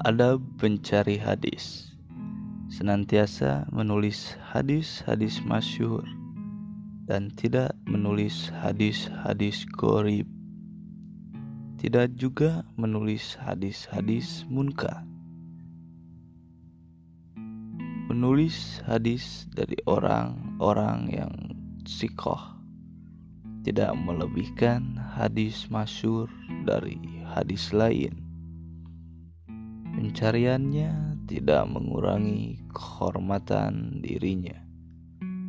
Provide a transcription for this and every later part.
Adab pencari hadis. Senantiasa menulis hadis-hadis masyhur Dan tidak menulis hadis-hadis gorib. Tidak juga menulis hadis-hadis munkar. Menulis hadis dari orang-orang yang sikoh Tidak melebihkan hadis masyur dari hadis lain Pencariannya tidak mengurangi kehormatan dirinya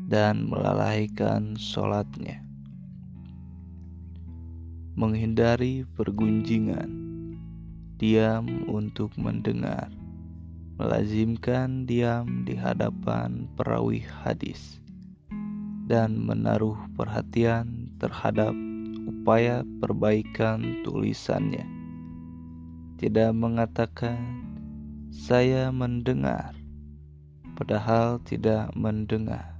dan melalaikan sholatnya. Menghindari pergunjingan, diam untuk mendengar, melazimkan diam di hadapan perawi hadis, dan menaruh perhatian terhadap upaya perbaikan tulisannya tidak mengatakan saya mendengar, padahal tidak mendengar,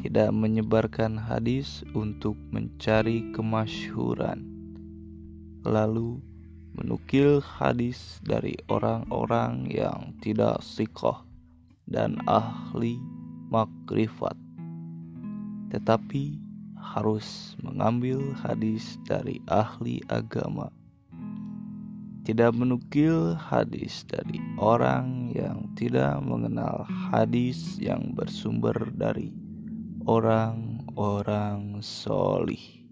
tidak menyebarkan hadis untuk mencari kemasyhuran, lalu menukil hadis dari orang-orang yang tidak sikoh dan ahli makrifat, tetapi harus mengambil hadis dari ahli agama tidak menukil hadis dari orang yang tidak mengenal hadis yang bersumber dari orang-orang solih.